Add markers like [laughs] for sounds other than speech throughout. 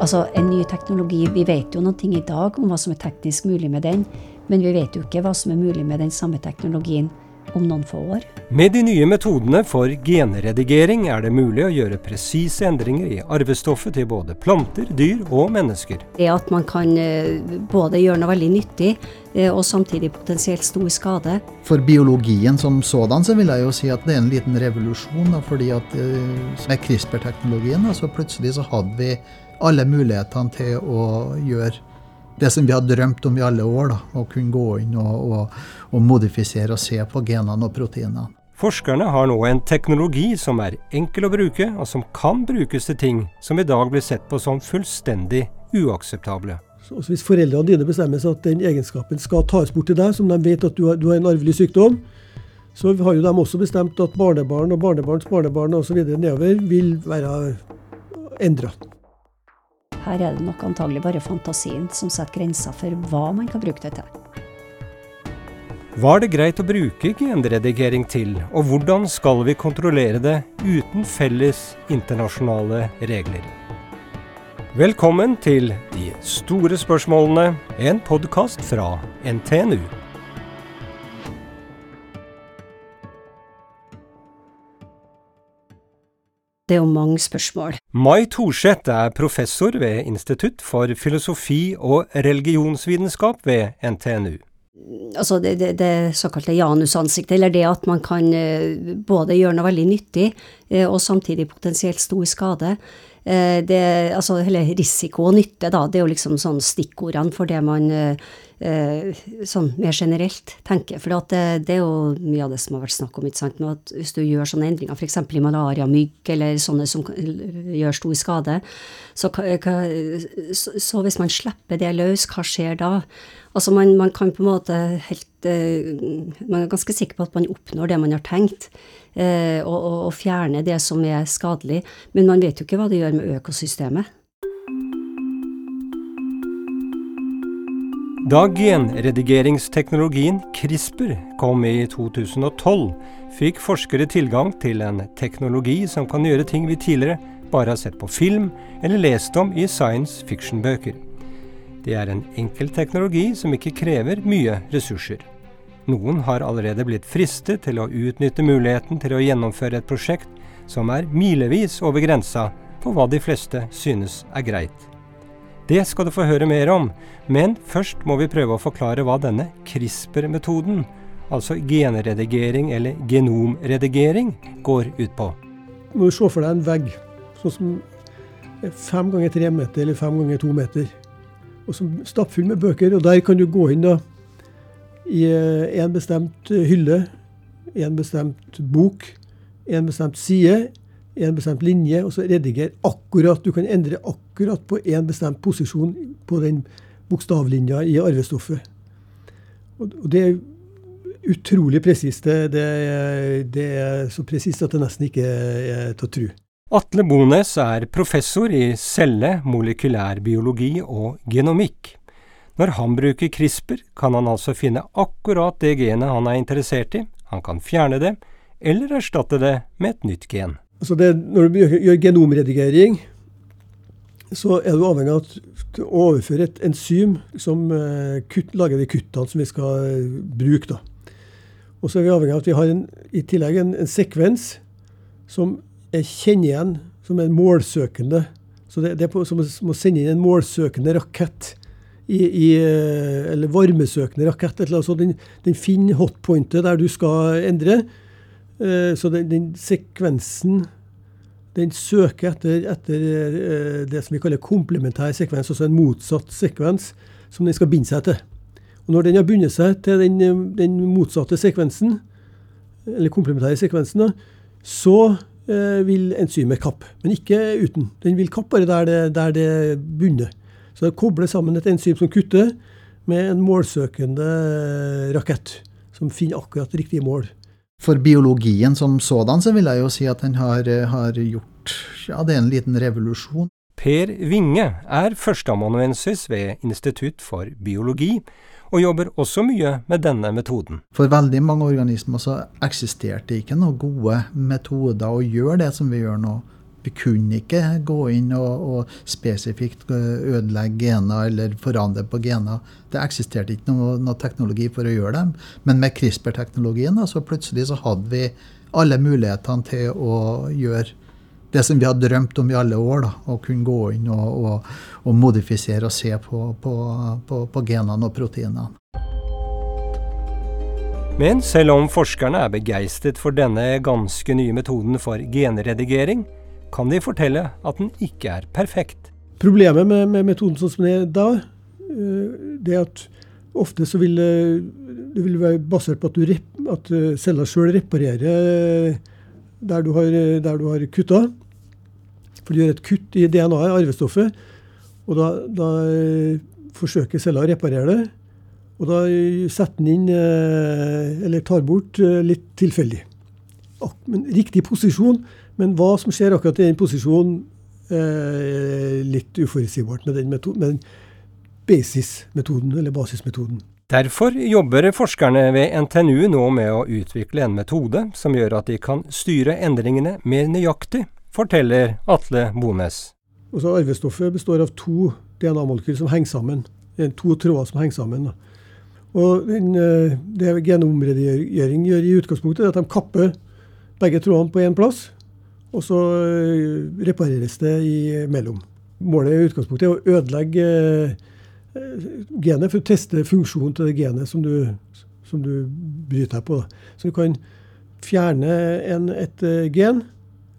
Altså, En ny teknologi Vi vet jo noen ting i dag om hva som er teknisk mulig med den, men vi vet jo ikke hva som er mulig med den samme teknologien om noen få år. Med de nye metodene for genredigering er det mulig å gjøre presise endringer i arvestoffet til både planter, dyr og mennesker. Det at man kan eh, både gjøre noe veldig nyttig eh, og samtidig potensielt stor skade. For biologien som sådan så vil jeg jo si at det er en liten revolusjon. Da, fordi at eh, med CRISPR-teknologien så plutselig så hadde vi alle mulighetene til å gjøre det som vi har drømt om i alle år. Da, å kunne gå inn og, og, og modifisere og se på genene og proteinene. Forskerne har nå en teknologi som er enkel å bruke, og som kan brukes til ting som i dag blir sett på som fullstendig uakseptable. Så hvis foreldrene dine bestemmer seg at den egenskapen skal tas bort til deg, som de vet at du har, du har en arvelig sykdom, så har jo de også bestemt at barnebarn og barnebarns barnebarn osv. nedover vil være endra. Her er det nok antagelig bare fantasien som setter grenser for hva man kan bruke det til. Hva er det greit å bruke genredigering til, og hvordan skal vi kontrollere det uten felles internasjonale regler? Velkommen til De store spørsmålene, en podkast fra NTNU. Det er jo mange spørsmål. Mai Thorseth er professor ved Institutt for filosofi og religionsvitenskap ved NTNU. Altså det, det, det såkalte janusansiktet, eller det at man kan eh, både gjøre noe veldig nyttig eh, og samtidig potensielt stor skade. Eh, det, altså hele risiko og nytte, da, det er jo liksom sånn stikkordene for det man eh, sånn mer generelt tenker. For det, det, er jo mye av det som har vært snakk om. ikke sant, at Hvis du gjør sånne endringer, f.eks. i malariamygg eller sånne som gjør stor skade, så, så, hvis man slipper det løs, hva skjer da? Altså man, man kan på en måte helt eh, Man er ganske sikker på at man oppnår det man har tenkt. Og, og, og fjerne det som er skadelig. Men man vet jo ikke hva det gjør med økosystemet. Da genredigeringsteknologien CRISPR kom i 2012, fikk forskere tilgang til en teknologi som kan gjøre ting vi tidligere bare har sett på film eller lest om i science fiction-bøker. Det er en enkel teknologi som ikke krever mye ressurser. Noen har allerede blitt fristet til å utnytte muligheten til å gjennomføre et prosjekt som er milevis over grensa på hva de fleste synes er greit. Det skal du få høre mer om, men først må vi prøve å forklare hva denne CRISPR-metoden, altså genredigering eller genomredigering, går ut på. Du må se for deg en vegg sånn som fem ganger tre meter eller fem ganger to meter, og som stappfull med bøker. og Der kan du gå inn da, i eh, en bestemt hylle, en bestemt bok, en bestemt side, en bestemt linje, og så rediger akkurat. Du kan endre akkurat på en bestemt posisjon på den bokstavlinja i arvestoffet. Og det er utrolig presist. Det, det, er så presist at det nesten ikke er til å tro. Atle Bones er professor i celle, molekylærbiologi og genomikk. Når han bruker CRISPR, kan han altså finne akkurat det genet han er interessert i, han kan fjerne det, eller erstatte det med et nytt gen. Altså det, når du gjør genomredigering, så er du avhengig av å overføre et enzym som uh, kutt, lager de kuttene som vi skal uh, bruke. Da. Og så er vi avhengig av at vi har en, i tillegg en, en sekvens som er kjenner igjen som en målsøkende. Så det, det er på, som å sende inn en målsøkende rakett. I, i, uh, eller varmesøkende rakett. Eller, så den, den finner hotpointet der du skal endre. Eh, så den, den, sekvensen den søker etter, etter, eh, det som vi kaller komplementær sekvens, altså en motsatt sekvens som den skal binde seg til. Og Når den har bundet seg til den, den motsatte sekvensen, eller komplementære sekvensen, så eh, vil enzymet kappe. Men ikke uten. Den vil kappe bare der det er bundet. Så det kobler sammen et enzym som kutter, med en målsøkende rakett som finner akkurat riktige mål. For biologien som sådan så vil jeg jo si at den har, har gjort ja, det er en liten revolusjon. Per Winge er førsteamanuensis ved Institutt for biologi, og jobber også mye med denne metoden. For veldig mange organismer så eksisterte ikke noen gode metoder å gjøre det som vi gjør nå Vi kunne ikke gå inn og, og spesifikt ødelegge gener eller forandre på gener. Det eksisterte ikke noe, noe teknologi for å gjøre dem. Men med CRISPR-teknologien så plutselig så hadde vi alle mulighetene til å gjøre det som vi har drømt om i alle år. Da, å kunne gå inn og, og, og modifisere og se på, på, på, på genene og proteinene. Men selv om forskerne er begeistret for denne ganske nye metoden for genredigering, kan de fortelle at den ikke er perfekt. Problemet med, med metoden sånn som den er da, eh, det er at ofte så vil det vil være basert på at, du, at cella sjøl reparerer der du har, der har kutta. For du gjør et kutt i DNA-et, arvestoffet, og da, da eh, forsøker cella å reparere det. Og da setter den inn, eller tar bort, litt tilfeldig. Men riktig posisjon men hva som skjer akkurat i den posisjonen, er litt uforutsigbart med den, med den basismetoden, eller basismetoden. Derfor jobber forskerne ved NTNU nå med å utvikle en metode som gjør at de kan styre endringene mer nøyaktig, forteller Atle Bones. Også arvestoffet består av to DNA-molekyler som henger sammen. Det er to tråder som henger sammen. Og den, eh, Det genomredigering gjør i utgangspunktet, er at de kapper begge trådene på én plass og så eh, repareres det imellom. Målet i utgangspunktet er å ødelegge eh, genet for å teste funksjonen til det genet som du, som du bryter deg på. Så du kan fjerne en, et eh, gen,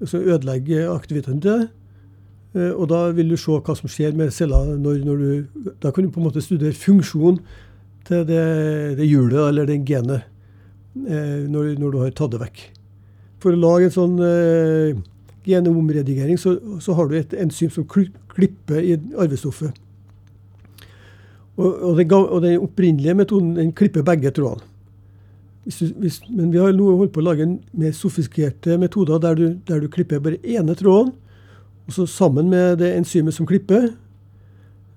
og så ødelegge aktiviteten til det. Og da vil du se hva som skjer med celler. Når, når du, da kan du på en måte studere funksjonen til det, det hjulet eller det genet når, når du har tatt det vekk for å lage en sånn eh, genomredigering, så, så, har du et enzym som klipper i arvestoffet. Og, og, den, og, den, opprinnelige metoden den klipper begge trådene. Hvis du, hvis, men vi har nå holdt på å lage en mer sofistikerte metoder der du, der du klipper bare ene tråden. Og så sammen med det enzymet som klipper,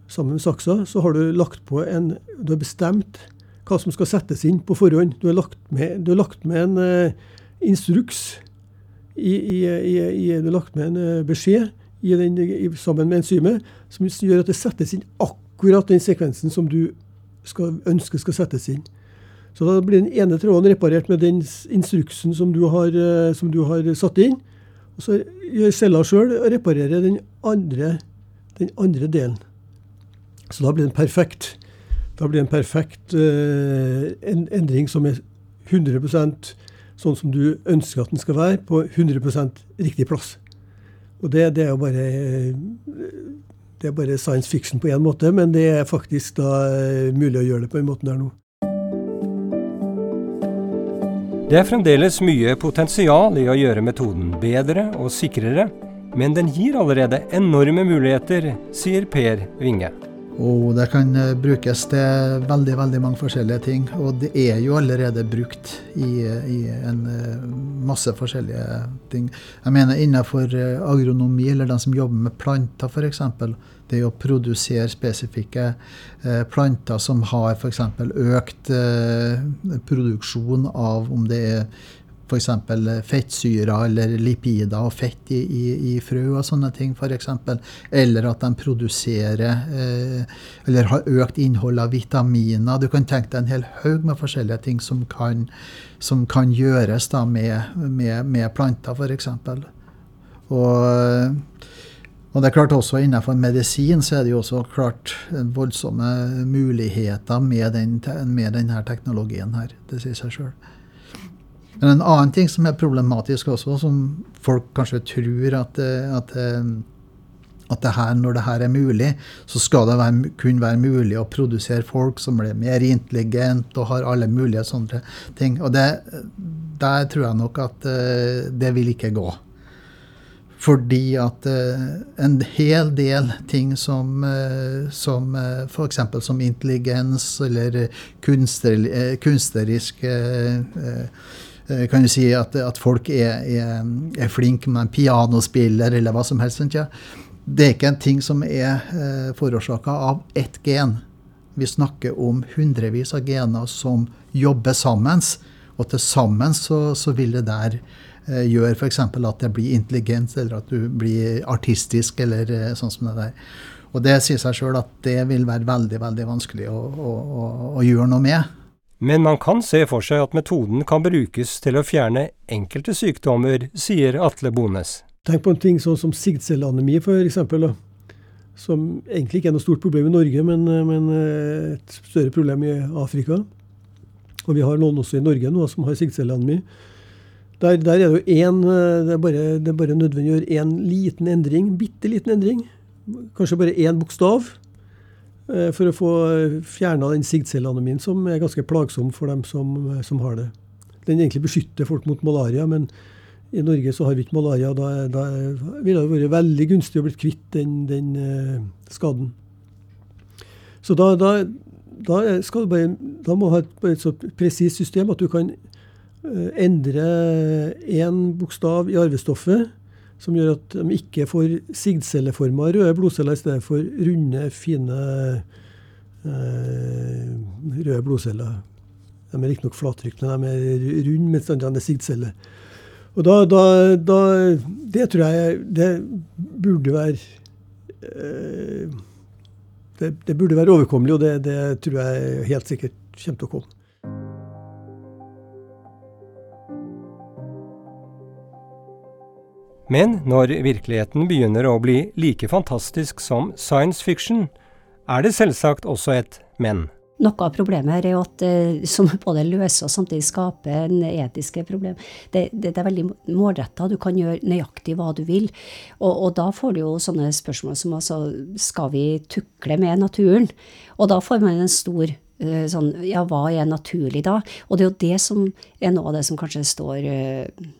sammen med saksa, så har du lagt på en Du har bestemt hva som skal settes inn på forhånd. Du har lagt med, har lagt med en eh, instruks i, i, i, Du har lagt med en eh, beskjed den, sammen med enzymet som gjør at det settes inn akkurat den sekvensen som du skal, ønsker skal settes inn. Så da blir den ene tråden reparert med den instruksen som du har, eh, som du har satt inn. Og så gjør cella sjøl og reparerer den andre, den andre delen. Så da blir den perfekt. Da blir det en perfekt uh, en endring som er 100 sånn som du ønsker at den skal være, på 100% riktig plass. Og det, det, er jo bare det er bare science fiction på én måte, men det er faktisk da eh, mulig å gjøre det på den måten der nå. Det er fremdeles mye potensial i å gjøre metoden bedre og sikrere, men den gir allerede enorme muligheter, sier Per Winge. Og det kan eh, brukes til veldig veldig mange forskjellige ting. Og det er jo allerede brukt i, i en eh, masse forskjellige ting. Jeg mener innenfor eh, agronomi, eller den som jobber med planter f.eks. Det å produsere spesifikke planter som har f.eks. økt produksjon av om det er f.eks. fettsyrer eller lipider og fett i, i, i frø og sånne ting f.eks. Eller at de produserer eh, eller har økt innhold av vitaminer. Du kan tenke deg en hel haug med forskjellige ting som kan, som kan gjøres da med, med, med planter f.eks. Og og det er klart også Innenfor medisin så er det jo også klart voldsomme muligheter med, den, med denne teknologien her. Det sier seg sjøl. Men en annen ting som er problematisk også, som folk kanskje tror at, eh, at, eh, at det her, når det her er mulig, så skal det være, kun være mulig å produsere folk som blir mer intelligent og har alle mulige sånne ting. Og det, der tror jeg nok at uh, det vil ikke gå. Fordi at en hel del ting som, uh, som uh, f.eks. som intelligens eller kunster, kunstnerisk Eh, kan du si at, at folk er, er, er flinke med en pianospiller eller hva som helst. Ikke? Det er ikke en ting som er eh, forårsaka av ett gen. Vi snakker om hundrevis av gener som jobber sammen. Og til sammen så, så vil det der eh, gjøre f.eks. at det blir intelligent, eller at du blir artistisk, eller eh, sånn som det der. Og det sier seg sjøl at det vil være veldig, veldig vanskelig å, å, å, å gjøre noe med. Men man kan se for seg at metoden kan brukes til å fjerne enkelte sykdommer, sier Atle Bones. Tenk på en ting sånn som sigdcelleanemi, f.eks. Som egentlig ikke er noe stort problem i Norge, men, men, et større problem i Afrika. Og vi har noen også i Norge nå som har sigdcelleanemi. Der, der, er det jo én det, det, er bare nødvendig å gjøre én liten endring, bitte liten endring, kanskje bare én bokstav eh, for å få fjerna den sigdcelleanemien, som er ganske plagsom for dem som, som, har det. Den egentlig beskytter folk mot malaria, men i Norge så har vi ikke malaria. Da, da ville det vært veldig gunstig å bli kvitt den, den eh, skaden. Så da, da, da, skal du bare, da må du ha et, et så presist system at du kan uh, endre én bokstav i arvestoffet som gjør at de ikke får sigdcelleforma røde blodceller i stedet for runde, fine eh, røde blodceller. De er riktignok flattrykte, men de er runde, mens de er sigdceller. Og da, da, da, Det tror jeg det burde være eh, det, det, burde være overkommelig, og det, det tror jeg helt sikkert kommer til å komme. Men når virkeligheten begynner å bli like fantastisk som science fiction, er det selvsagt også et men. Noe av problemet her er at eh, som både løser og samtidig skaper en etiske problem. Det, det, det er veldig målretta. Du kan gjøre nøyaktig hva du vil. Og, og, da får du jo sånne spørsmål som altså Skal vi tukle med naturen? Og da får man en stor uh, sånn Ja, hva er naturlig da? Og det er jo det som er noe av det som kanskje står uh,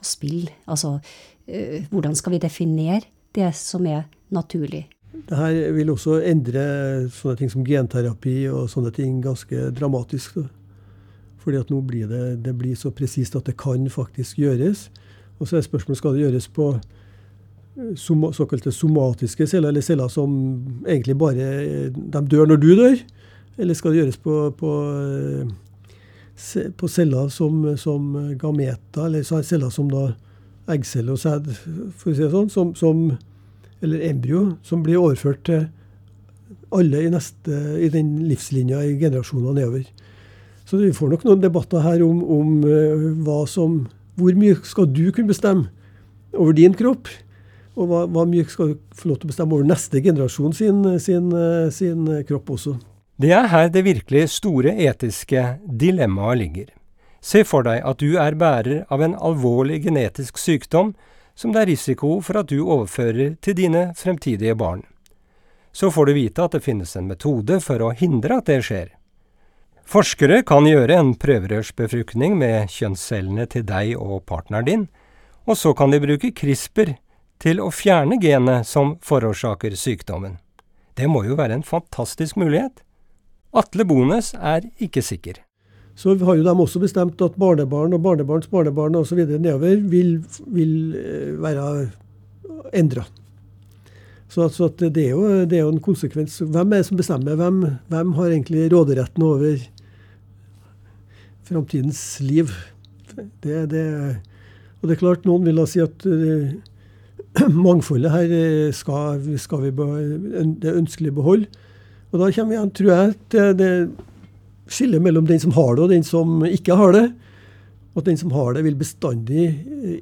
på spill. Altså Eh, hvordan skal vi definere det som er naturlig? Det her vil også endre sånne ting som genterapi og sånne ting ganske dramatisk. Fordi at nå blir det, det blir så presist at det kan faktisk gjøres. Og så er spørsmålet skal det gjøres på eh, såkalte somatiske celler, eller celler som egentlig bare de dør når du dør. Eller skal det gjøres på, på, eh, på celler som, som gameta, eller celler som da eggcelle og sæd, for å si det sånn, som, som, eller embryo, som blir overført til alle i, neste, i den livslinja i generasjoner nedover. Så vi får nok noen debatter her om, om hva som Hvor mye skal du kunne bestemme over din kropp? Og hva, hva mye skal du få lov til å bestemme over neste generasjon sin, sin, uh, sin kropp også? Det er her det virkelig store etiske dilemmaet ligger. Se for deg at du er bærer av en alvorlig genetisk sykdom som det er risiko for at du overfører til dine fremtidige barn. Så får du vite at det finnes en metode for å hindre at det skjer. Forskere kan gjøre en prøverørsbefruktning med kjønnscellene til deg og partneren din, og så kan de bruke CRISPR til å fjerne genet som forårsaker sykdommen. Det må jo være en fantastisk mulighet. Atle Bones er ikke sikker så har jo de også bestemt at barnebarn og barnebarns barnebarn osv. nedover vil, vil eh, være endra. Så, så det, er jo, det, er jo, en konsekvens. Hvem er det som bestemmer? Hvem, hvem har egentlig råderetten over framtidens liv? Det, det, og det er klart, noen vil da si at uh, [clears throat] mangfoldet her eh, skal, skal vi beholde, det ønskelig beholde. Og da kommer vi igjen, tror jeg, til det skille mellom den som har det, og den som ikke har det. Og at den som har det, vil bestandig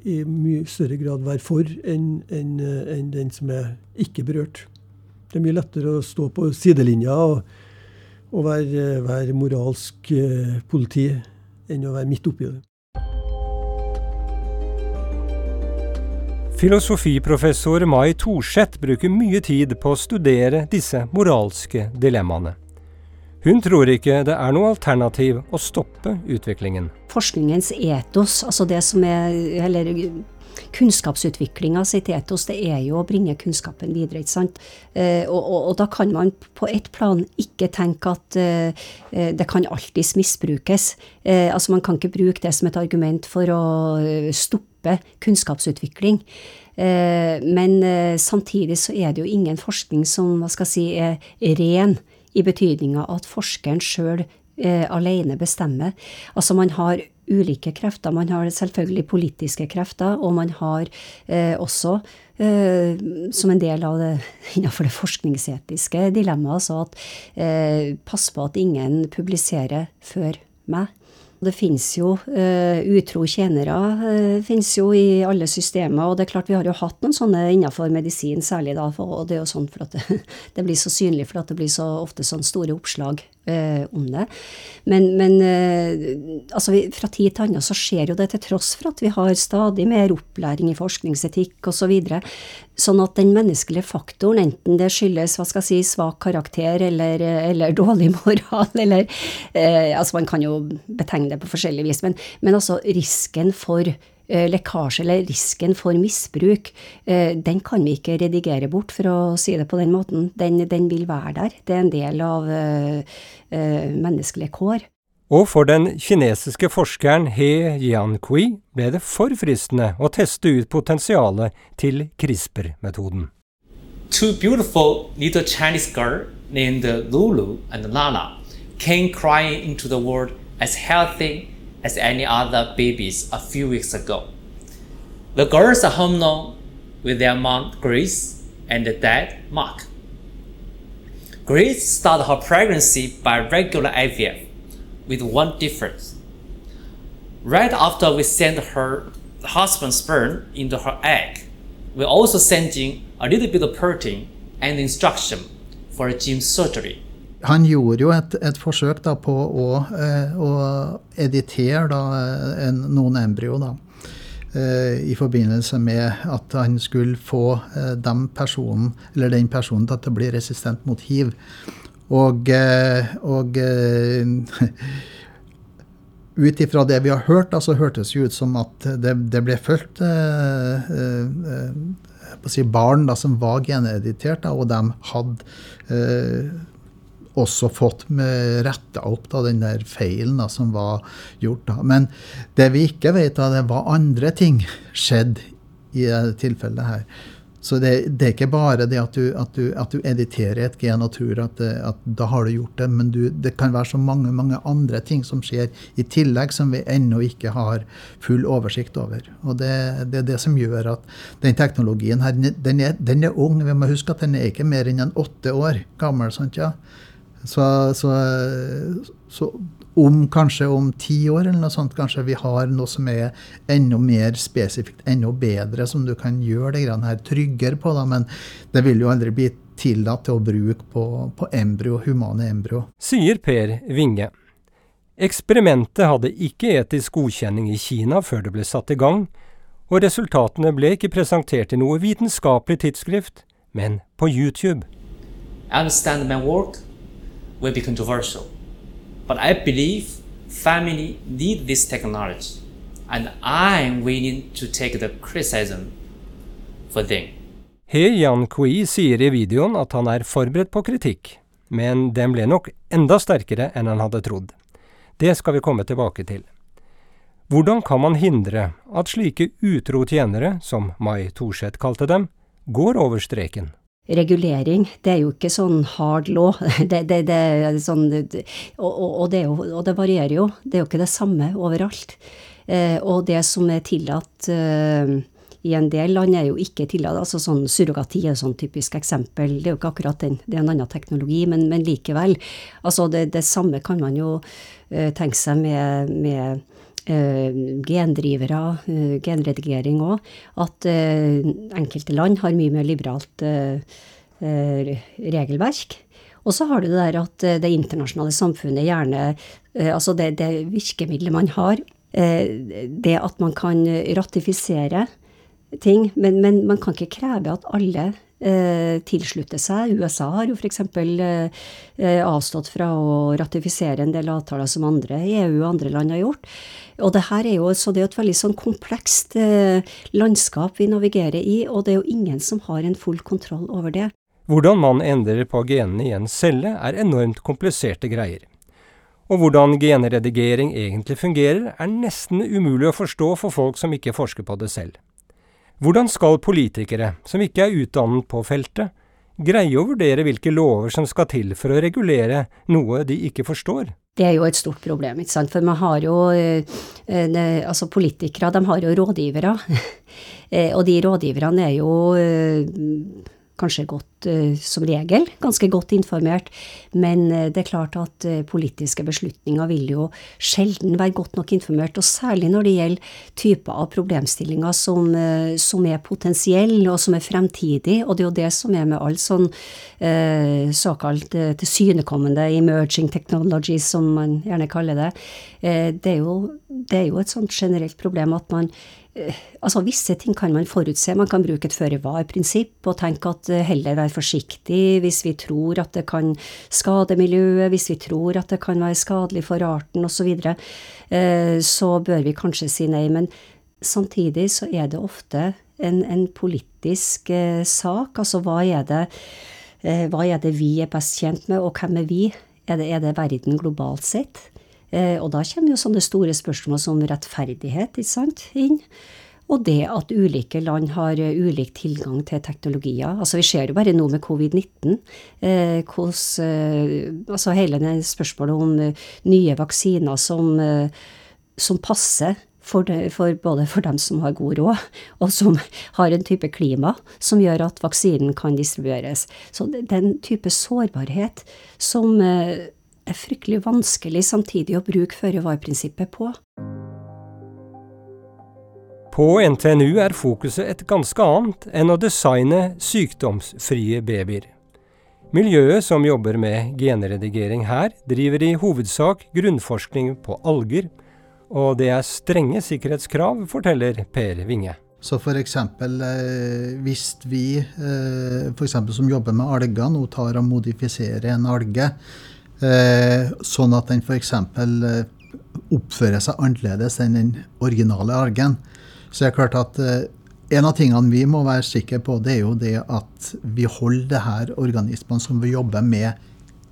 i mye større grad være for enn en, en den som er ikke berørt. Det er mye lettere å stå på sidelinja og, og være, være, moralsk eh, politi enn å være midt oppi det. Filosofiprofessor Mai Thorseth bruker mye tid på å studere disse moralske dilemmaene. Hun tror ikke det er noe alternativ å stoppe utviklingen. Forskningens etos, altså det som er eller kunnskapsutviklinga sitt etos, det er jo å bringe kunnskapen videre. ikke sant? Eh, og, og, og, da kan man på ett plan ikke tenke at uh, det kan alltids misbrukes. Uh, altså Man kan ikke bruke det som et argument for å stoppe kunnskapsutvikling. Uh, men samtidig så er det jo ingen forskning som hva skal jeg si, er ren i betydninga at forskeren sjøl eh, alene bestemmer. Altså man har ulike krefter. Man har selvfølgelig politiske krefter, og man har eh, også eh, som en del av det [laughs] innenfor det forskningsetiske dilemmaet, altså at eh, pass på at ingen publiserer før meg. Det finnes jo uh, utro tjenere uh, finnes jo i alle systemer. Og det er klart vi har jo hatt noen sånne innenfor medisin særlig, da. og det er jo sånn for at det, [laughs] det blir så synlig for at det blir så ofte sånn store oppslag uh, om det. Men, men altså vi, fra tid til annen så skjer jo det til tross for at vi har stadig mer opplæring i forskningsetikk osv. Sånn at den menneskelige faktoren, enten det skyldes hva skal jeg si, svak karakter eller, eller [laughs] dårlig moral, eller altså Man kan jo betegne det på forskjellig vis, men, men altså risken for eh, lekkasje eller risken for misbruk, eh, den kan vi ikke redigere bort, for å si det på den måten. Den, den vil være der. Det er en del av uh, uh, menneskelige kår. Og for den kinesiske forskeren He Jiankui ble det for fristende å teste ut potensialet til CRISPR-metoden. Two beautiful little Chinese girls Lulu and Lala came crying into the as healthy as any other babies a few weeks ago. The girls are home now with their mom Grace and dad Mark. Grace started her pregnancy by regular IVF with one difference. Right after we send her husband's sperm into her egg, we're also sending a little bit of protein and instruction for a gene surgery. Han gjorde jo et, et forsøk på å, eh, å editere da, en, noen embryo. da, eh, I forbindelse med at han skulle få eh, den personen, eller den personen til å bli resistent mot hiv. Og, og [laughs] ut ifra det vi har hørt, så så hørtes det ut som at det, det ble fulgt eh, eh, si barn da, som var geneditert, da, og de hadde eh, også fått retta opp da, den der feilen da, som var gjort. Da. Men det vi ikke vet, da, det var andre ting skjedd i dette tilfellet her. Så det, det, er ikke bare det at du, at, du, at du, editerer et gen og tror at, at, da har du gjort det, men du, det kan være så mange mange andre ting som skjer i tillegg som vi ennå ikke har full oversikt over. Og det, det, er det som gjør at den teknologien her, den er, den er ung. Vi må huske at den er ikke mer enn en åtte år gammel. sant ja? Så, så, så, om kanskje om ti år eller noe sånt, kanskje vi har noe som er enda mer spesifikt, enda bedre, som du kan gjøre det her tryggere på. Da, men det vil jo aldri bli tillatt til å bruke på, på embryo, humane embryo. Sier Per Vinge. Eksperimentet hadde ikke etisk godkjenning i Kina før det ble satt i gang, og resultatene ble ikke presentert i noe vitenskapelig tidsskrift, men på YouTube. I understand my work will be controversial. But I believe family need this technology, and I'm willing to take the criticism for them. He Yan Kui sier i videoen at han er forberedt på kritikk, men den ble nok enda sterkere enn han hadde trodd. Det skal vi komme tilbake til. Hvordan kan man hindre at slike utro tjenere, som Mai Thorseth kalte dem, går over streken? Regulering. Det er jo ikke sånn hard law. [laughs] Det, det, det er sånn, og, og, det jo, og, det varierer jo. Det er jo ikke det samme overalt. Eh, og det som er tillatt eh, i en del land, er jo ikke tillatt. altså sånn Surrogati er et sånn typisk eksempel. Det er jo ikke akkurat den, det er en annen teknologi, men, men likevel. altså det, samme kan man jo eh, tenke seg med, med gendrivere, eh, genredigering òg, at eh, enkelte land har mye mer liberalt regelverk. Og så har du det der at det internasjonale samfunnet gjerne Altså det, det virkemidlet man har, det at man kan ratifisere ting, men, men man kan ikke kreve at alle eh, tilslutte seg. USA har jo f.eks. Eh, eh, avstått fra å ratifisere en del avtaler som andre i EU og andre land har gjort. Og det her er jo, så det er et veldig sånn komplekst eh, landskap vi navigerer i, og det er jo ingen som har en full kontroll over det. Hvordan man endrer på genene i en celle er enormt kompliserte greier. Og hvordan genredigering egentlig fungerer, er nesten umulig å forstå for folk som ikke forsker på det selv. Hvordan skal politikere, som ikke er utdannet på feltet, greie å vurdere hvilke lover som skal til for å regulere noe de ikke forstår. Det er jo et stort problem, ikke sant. For man har jo eh, eh Altså, politikere, de har jo rådgivere. [laughs] Eh, og de rådgiverne er jo kanskje godt, eh, som regel, ganske godt informert. Men eh, det er klart at eh, politiske beslutninger vil jo sjelden være godt nok informert. Og særlig når det gjelder typer av problemstillinger som, som er potensielle og som er fremtidig. Og det er jo det som er med all sånn såkalt tilsynekommende emerging technology, som man gjerne kaller det. Det, er jo, det er jo et sånt generelt problem at man altså Visse ting kan man forutse. Man kan bruke et føre-var-prinsipp og tenke at eh, heller være forsiktig hvis vi tror at det kan skade miljøet, hvis vi tror at det kan være skadelig for arten osv. Så, videre, eh, så bør vi kanskje si nei. Men samtidig så er det ofte en, en politisk sak. Altså hva er, det, hva er det vi er best tjent med, og hvem er vi? Er det, er det verden globalt sett? Eh, og da kommer jo sånne store spørsmål som rettferdighet ikke sant, inn. Og det at ulike land har uh, ulik tilgang til teknologier. Altså Vi ser jo bare nå med covid-19 eh, hos, eh, altså hele det spørsmålet om eh, nye vaksiner som, uh, som passer for, de, for, både for dem som har god råd, og som har en type klima som gjør at vaksinen kan distribueres. Så den type sårbarhet som er fryktelig vanskelig samtidig å bruke føre-var-prinsippet på. På NTNU er fokuset et ganske annet enn å designe sykdomsfrie babyer. Miljøet som jobber med genredigering her, driver i hovedsak grunnforskning på alger, og det er strenge sikkerhetskrav, forteller Per Winge. Så f.eks. Eh, hvis vi eh, for som jobber med alger, nå tar og modifiserer en alge, sånn at den f.eks. Eh, oppfører seg annerledes enn den originale algen. Så det er klart at eh, en av tingene vi må være sikre på, det er jo det at vi holder det her organismene som vi jobber med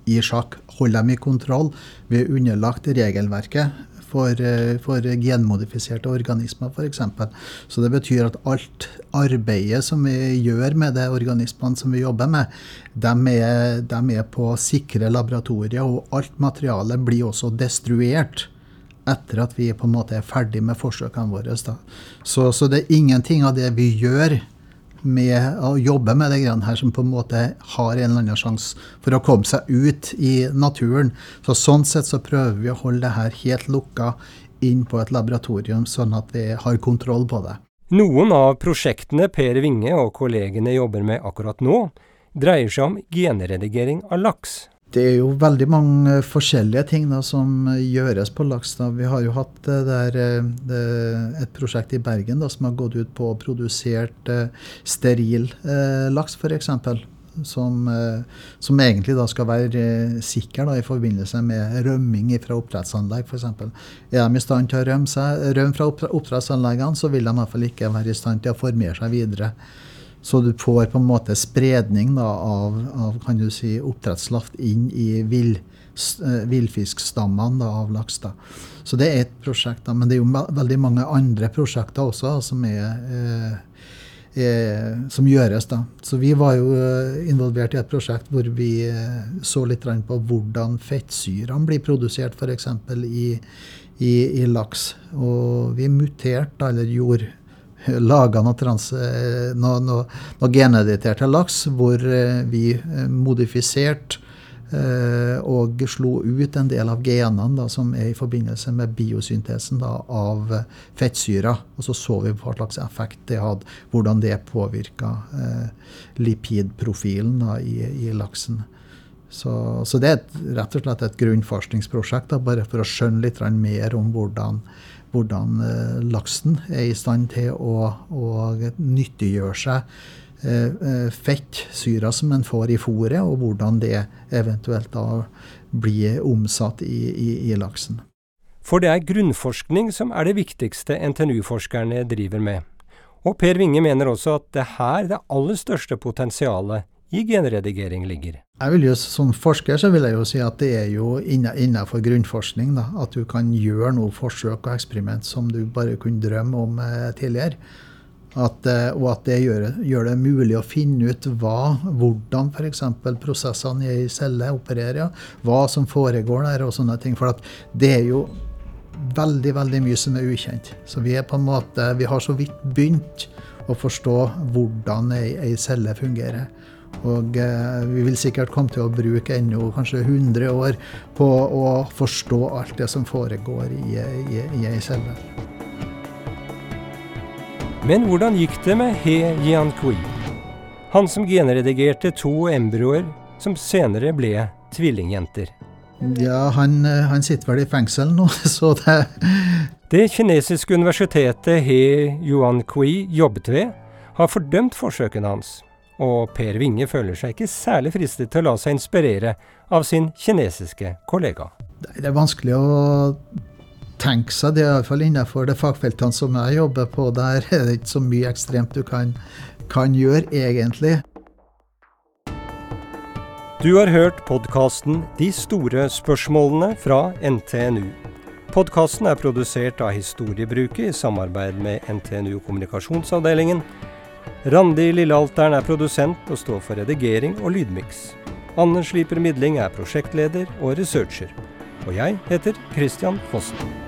i sjakk, holder dem i kontroll. Vi er underlagt regelverket for, eh, for genmodifiserte organismer, f.eks. Så det betyr at alt arbeidet som vi gjør med de organismene som vi jobber med, de er, de er på sikre laboratorier, og alt materialet blir også destruert etter at vi på en måte er ferdig med forsøkene våre. Så, så det er ingenting av det vi gjør med å jobbe med det greiene her, som på en måte har en eller annen sjanse for å komme seg ut i naturen. Så Sånn sett så prøver vi å holde det her helt lukka inn på et laboratorium, sånn at vi har kontroll på det. Noen av prosjektene Per Winge og kollegene jobber med akkurat nå, dreier seg om genredigering av laks. Det er jo veldig mange forskjellige ting da, som gjøres på laks. Vi har jo hatt der, det, et prosjekt i Bergen da, som har gått ut på å produsere eh, steril eh, laks, f.eks. Som, eh, som, egentlig da skal være eh, sikker da, i forbindelse med rømming fra oppdrettsanlegg f.eks. Er de i stand til å rømme, seg, rømme fra oppdrettsanleggene, så vil de i hvert fall ikke være i stand til å formere seg videre. Så du får på en måte spredning da, av, av, kan du si, oppdrettslaft inn i vill, eh, villfiskstammene av laks. Da. Så det er et prosjekt. Da. Men det er jo veldig mange andre prosjekter også som, eh, er, som gjøres. Da. Så vi var jo eh, involvert i et prosjekt hvor vi så litt på hvordan fettsyrene blir produsert f.eks. I, i, i laks. Og vi muterte, eller gjorde laga noe, trans, eh, noe, noe, noe genediterte laks hvor vi vi eh, modifiserte og slo ut en del av genene da, som er i forbindelse med biosyntesen da, av fettsyrer. Og så så vi hva slags effekt det hadde, hvordan det påvirka eh, lipidprofilen da, i, i, laksen. Så, så, det er et, rett og slett et grunnforskningsprosjekt, bare for å skjønne litt mer om hvordan hvordan eh, laksen er i stand til å, å nyttiggjøre seg fett, syra som en får i fôret, og hvordan det eventuelt da blir omsatt i, i, i laksen. For det er grunnforskning som er det viktigste NTNU-forskerne driver med. Og Per Winge mener også at det er her det aller største potensialet i genredigering ligger. Jeg vil jo, Som forsker så vil jeg jo si at det er jo innenfor grunnforskning da, at du kan gjøre noe forsøk og eksperiment som du bare kunne drømme om eh, tidligere. At, eh, og at det gjør, gjør, det mulig å finne ut hva, hvordan f.eks. prosessene i celle opererer. Hva som foregår der og sånne ting. For det er jo veldig veldig mye som er ukjent. Så vi er på en måte, vi har så vidt begynt å forstå hvordan ei, ei celle fungerer. Og eh, vi vil sikkert komme til å bruke ennå kanskje 100 år på å forstå alt det som foregår i, i, i ei celle. Men hvordan gikk det med He Jiankui? Han som genredigerte to embryoer som senere ble tvillingjenter. Ja, han, eh, han, sitter vel i fengsel nå, [laughs] så det Det kinesiske universitetet He Yuankui jobbet ved, har fordømt forsøkene hans og Per Winge føler seg ikke særlig fristet til å la seg inspirere av sin kinesiske kollega. Det er vanskelig å tenke seg det, iallfall innenfor det fagfeltene som jeg jobber på. Der er det ikke så mye ekstremt du kan, kan gjøre, egentlig. Du har hørt podkasten De store spørsmålene fra NTNU. Podkasten er produsert av Historiebruket i samarbeid med NTNU Kommunikasjonsavdelingen Randi Lillealteren er produsent og står for redigering og lydmiks. Anne Sliper Midling er prosjektleder og researcher. Og jeg heter Christian Fossen.